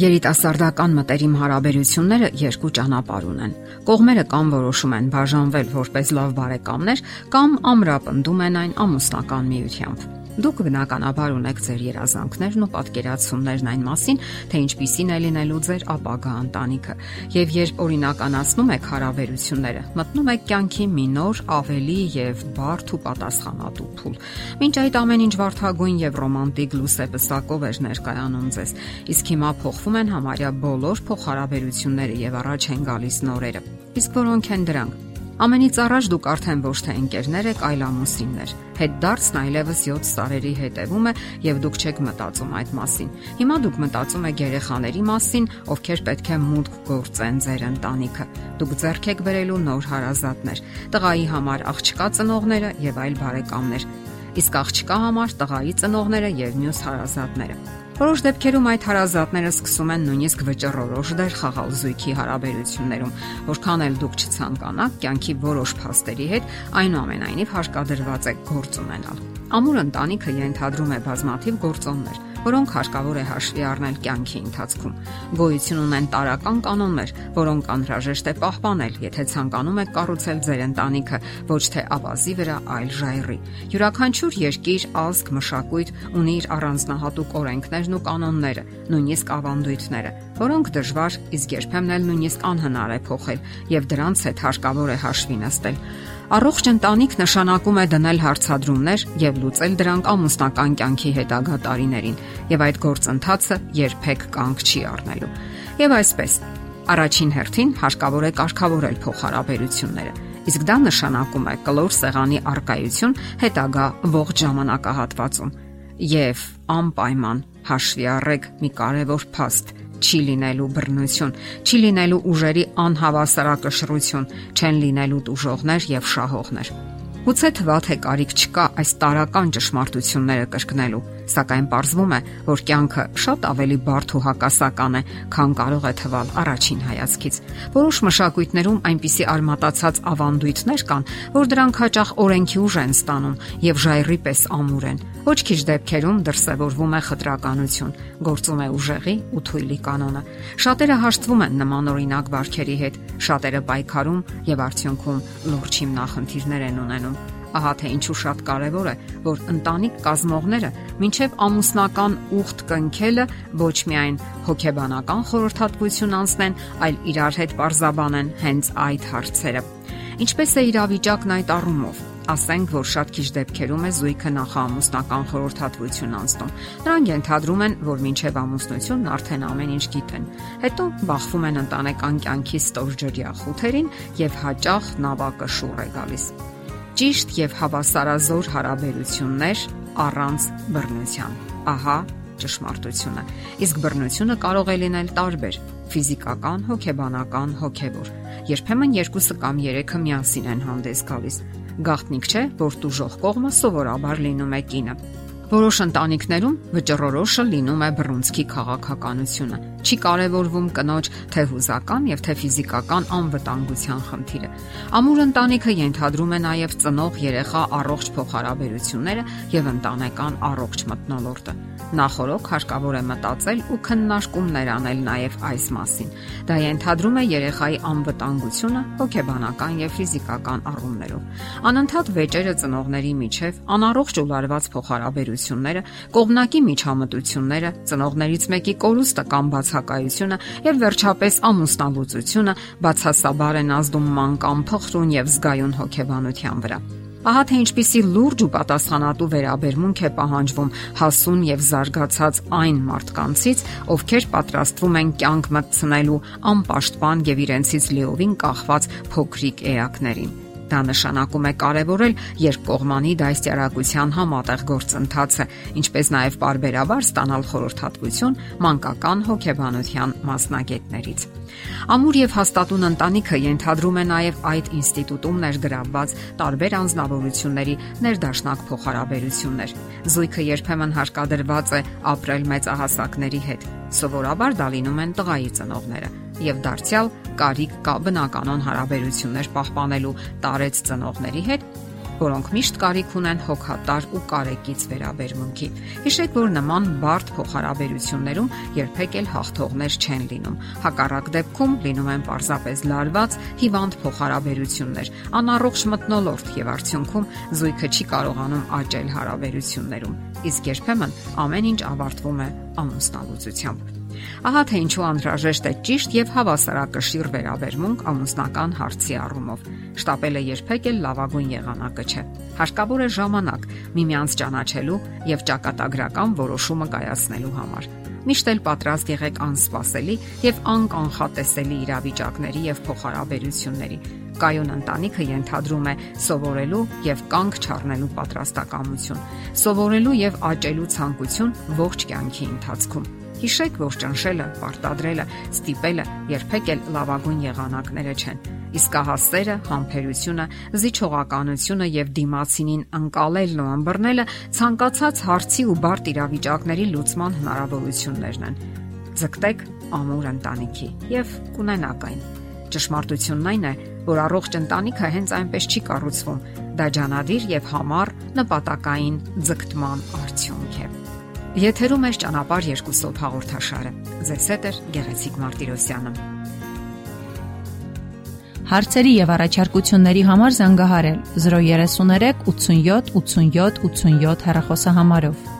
Երիտասարդական մտերիմ հարաբերությունները երկու ճանապարհ ունեն։ Կողմերը կամ որոշում են բաժանվել որպես լավ բարեկամներ, կամ ամրապնդում են այն ամուսնական միությամբ։ Դուք բնականաբար ունեք ձեր երազանքներն ու պատկերացումներն այն մասին, թե ինչպիսին է լինելու ձեր ապագա ընտանիքը, եւ երբ օրինականացնում եք հարաբերությունները, մտնում եք կյանքի մի նոր, ավելի եւ բարդ ու պատասխանատու փուլ։ Մինչ այդ ամեն ինչ վարթագույն եւ ռոմանտիկ լուսեպսակով էր ներկայանում ձեզ, իսկ հիմա փոխվում են համարյա բոլոր փոխհարաբերությունները եւ առաջ են գալիս նորերը։ Իսկ որոնք են դրանք։ Ամենից առաջ դուք արդեն ոչ թե ընկերներ եք, այլ ամուսիններ։ Հետ դարձն այլևս 7 տարերի հետևում է եւ դուք չեք մտածում այդ մասին։ Հիմա դուք մտածում եք երեխաների մասին, ովքեր պետք է մուտք գործեն ձեր ընտանիքը։ Դուք ձեռք եք բերելու նոր հարազատներ, տղայի համար աղջկա ծնողները եւ այլ բարեկամներ։ Իսկ աղջկա համար տղայի ծնողները եւ մյուս հարազատները։ Որոշ դեպքերում այդ հարազատները սկսում են նույնիսկ վճռորոշ դեր խաղալ զույգի հարաբերություններում, որքան էլ դուք չցանկանաք կյանքի որոշ փաստերի հետ, այնուամենայնիվ հարկադրված է գործ ունենալ։ Ամուր ընտանիքը ենթադրում է բազմաթիվ գործոններ, որոնք հարկավոր է հաշվի առնել կյանքի ընթացքում։ Գոյություն ունեն տարական կանոններ, որոնք անհրաժեշտ է պահպանել, եթե ցանկանում եք կառուցել ձեր ընտանիքը ոչ թե ավազի վրա, այլ ժայռի։ Յուրաքանչյուր երկիր, ազգ, մշակույթ ունի իր առանձնահատուկ օրենքներն ու կանոնները, նույնիսկ ավանդույթները, որոնք դժվար, իսկ երբեմն էլ նույնիսկ անհնար է փոխել, եւ դրանց հետ հարկավոր է հաշվի նստել։ Առողջ ընտանիք նշանակում է դնել հարցադրումներ եւ լուծել դրանք ամուսնական կյանքի հետագա տարիներին, եւ այդ գործընթացը երբեք կանգ չի առնելու։ Եվ այսպես, առաջին հերթին հարկավոր է կարգավորել փոխհարաբերությունները։ Իսկ դա նշանակում է կլոր սեղանի արկայություն հետագա ողջ ժամանակահատվածում եւ անպայման հաշվի առեք մի կարևոր փաստ չի լինելու բռնություն, չի լինելու ուժերի անհավասարակշռություն, չեն լինելու դժողներ եւ շահողներ։ Գուցե թվա թե կարիք չկա այս տարական ճշմարտությունները կրկնելու, սակայն ողրվում է, որ կյանքը շատ ավելի բարդ ու հակասական է, քան կարող է թվալ առաջին հայացքից։ Որոշ մշակույթներում այնպիսի արմատացած ավանդույթներ կան, որ դրանք հաճախ օրենքի ուժ են ստանում եւ ժայռի պես ամուր են։ Ոչ քիչ դեպքերում դրսևորվում է խտրականություն, գործում է ուժեղի ու թույլի կանոնը։ Շատերը հաշտվում են նման օրինակ բարքերի հետ, շատերը պայքարում եւ արդյունքում լուրջ հիմնախնդիրներ են ունենում։ Ահա թե ինչու շատ կարևոր է, որ ընտանիք կազմողները մինչև ամուսնական ուխտ կնքելը ոչ միայն հոգեբանական խորհրդատվություն անցնեն, այլ իրար հետ parzabanեն հենց այդ հարցերը։ Ինչպես է իրավիճակն այդ առումով ասենք, որ շատ քիչ դեպքերում է զույգը նախամուսնական խորհրդատվություն անցնում։ Նրանք ենթադրում են, որ մինչև ամուսնությունն արդեն ամեն ինչ գիտեն։ Հետո բախվում են ընտանեկան կյանքի ստորջրյա խութերին եւ հաճախ նավակը շուռ է գալիս։ Ճիշտ եւ հավասարազոր հարաբերություններ առանց բռնության։ Ահա ճշմարտությունը։ Իսկ բռնությունը կարող է լինել տարբեր՝ ֆիզիկական, հոգեբանական, հոգեվոր։ Երբեմն երկուսը կամ երեքը միասին են հանդես գալիս։ Գաղտնիք չէ, որ դուժող կողմը սովորաբար լինում է կինը։ Որոշ ընտանիքներում վճռորոշը լինում է բռունցքի քաղաքականությունը։ Չի կարևորվում կնոջ թե հուզական եւ թե ֆիզիկական անվտանգության խնդիրը։ Ամուր ընտանիքը ենթադրում է նաեւ ծնող երեխա առողջ փոխհարաբերությունները եւ ընտանեկան առողջ մտնոլորտը։ Նախորոք հարկավոր է մտածել ու քննարկումներ անել նաև այս մասին։ Դա ենթադրում է երեխայի անվտանգությունը հոգեբանական եւ ֆիզիկական առումներով։ Անընդհատ վեճերը ծնողների միջև անառողջ ու լարված փոխհարաբերությունները, կողմնակի միջամտությունները, ծնողներից մեկի կորուստը կամ բացակայությունը եւ վերջապես ամուսնալուծությունը բացասաբար են ազդում մանկան փխրուն եւ զգայուն հոգեբանության վրա։ Ահա թե ինչպիսի լուրջ ու պատասխանատու վերաբերմունք է պահանջվում հասուն եւ զարգացած այն մարդկանցից, ովքեր պատրաստվում են կյանք մտցնելու անպաշտպան եւ իրենցից լիովին կախված փոքրիկ էակներին։ Դա նշանակում է կարևորել երկկողմանի դաստիարակության համատեղ գործընթացը, ինչպես նաև բարբերաբար ստանալ խորհրդատվություն մանկական հոգեբանության մասնագետներից։ Ամուր եւ հաստատուն ընտանիքը ենթադրում է նաև այդ ինստիտուտում ներգրավված տարբեր անznավորությունների ներդաշնակ փոխհարաբերություններ։ Զույգը երբեմն հարկադրված է ապրել մեծահասակների հետ։ Սովորաբար դա լինում են տղայի ծնողները եւ դարձյալ կարիք կա բնականon հարաբերություններ պահպանելու տարեց ծնողների հետ որոնք միշտ կարիք ունեն հոգատար ու կարեկից վերաբերմունքի։ Հիշեք, որ նման բարդ փոխհարաբերություններում երբեք էլ հաղթողներ չեն լինում։ Հակառակ դեպքում լինում են պարզապես լարված, հիվանդ փոխհարաբերություններ, անառողջ մտնոլորտ եւ արդյունքում զույգը չի կարողանում աճել հարաբերություններում։ Իսկ երբեմն ամեն ինչ ավարտվում է ամուսնալուծությամբ։ Ահա թե ինչու անհրաժեշտ է ճիշտ եւ հավասարակշիռ վերաբերմունք ամուսնական հարցի առումով։ Շտապելը երբեք էլ լավագույն եղանակը չէ։ Հարկավոր է ժամանակ միմյանց ճանաչելու եւ ճակատագրական որոշումը կայացնելու համար։ Միշտ էլ պատրաստ եղեք անսպասելի եւ անկանխատեսելի իրավիճակների եւ փոխհարաբերությունների։ Կայուն ընտանիքը ենթադրում է սովորելու եւ կանգ չառնելու պատրաստակամություն, սովորելու եւ աճելու ցանկություն ողջ կյանքի ընթացքում Հիշեք, որ ճնշելը, պարտադրելը, ստիպելը երբեք էլ լավագույն եղանակները չեն։ Իսկ ահասերը, համբերությունը, զիջողականությունը եւ դիմացինին անցալելն ու ըմբռնելը ցանկացած հարցի ու բարդ իրավիճակների լուծման հնարավորություններն են։ Ձգտեք ամուր ընտանիքի եւ կունենաք այն։ Ճշմարտությունն այն է, որ առողջ ընտանիքը հենց այնպես չի կառուցվում։ Դա ջանադիր եւ համառ նպատակային ձգտման արդյունք է։ Եթերում է ճանապարհ երկուսով հաղորդաշարը։ Ձեզ հետ է Գեղեցիկ Մարտիրոսյանը։ Հարցերի եւ առաջարկությունների համար զանգահարել 033 87 87 87 հեռախոսահամարով։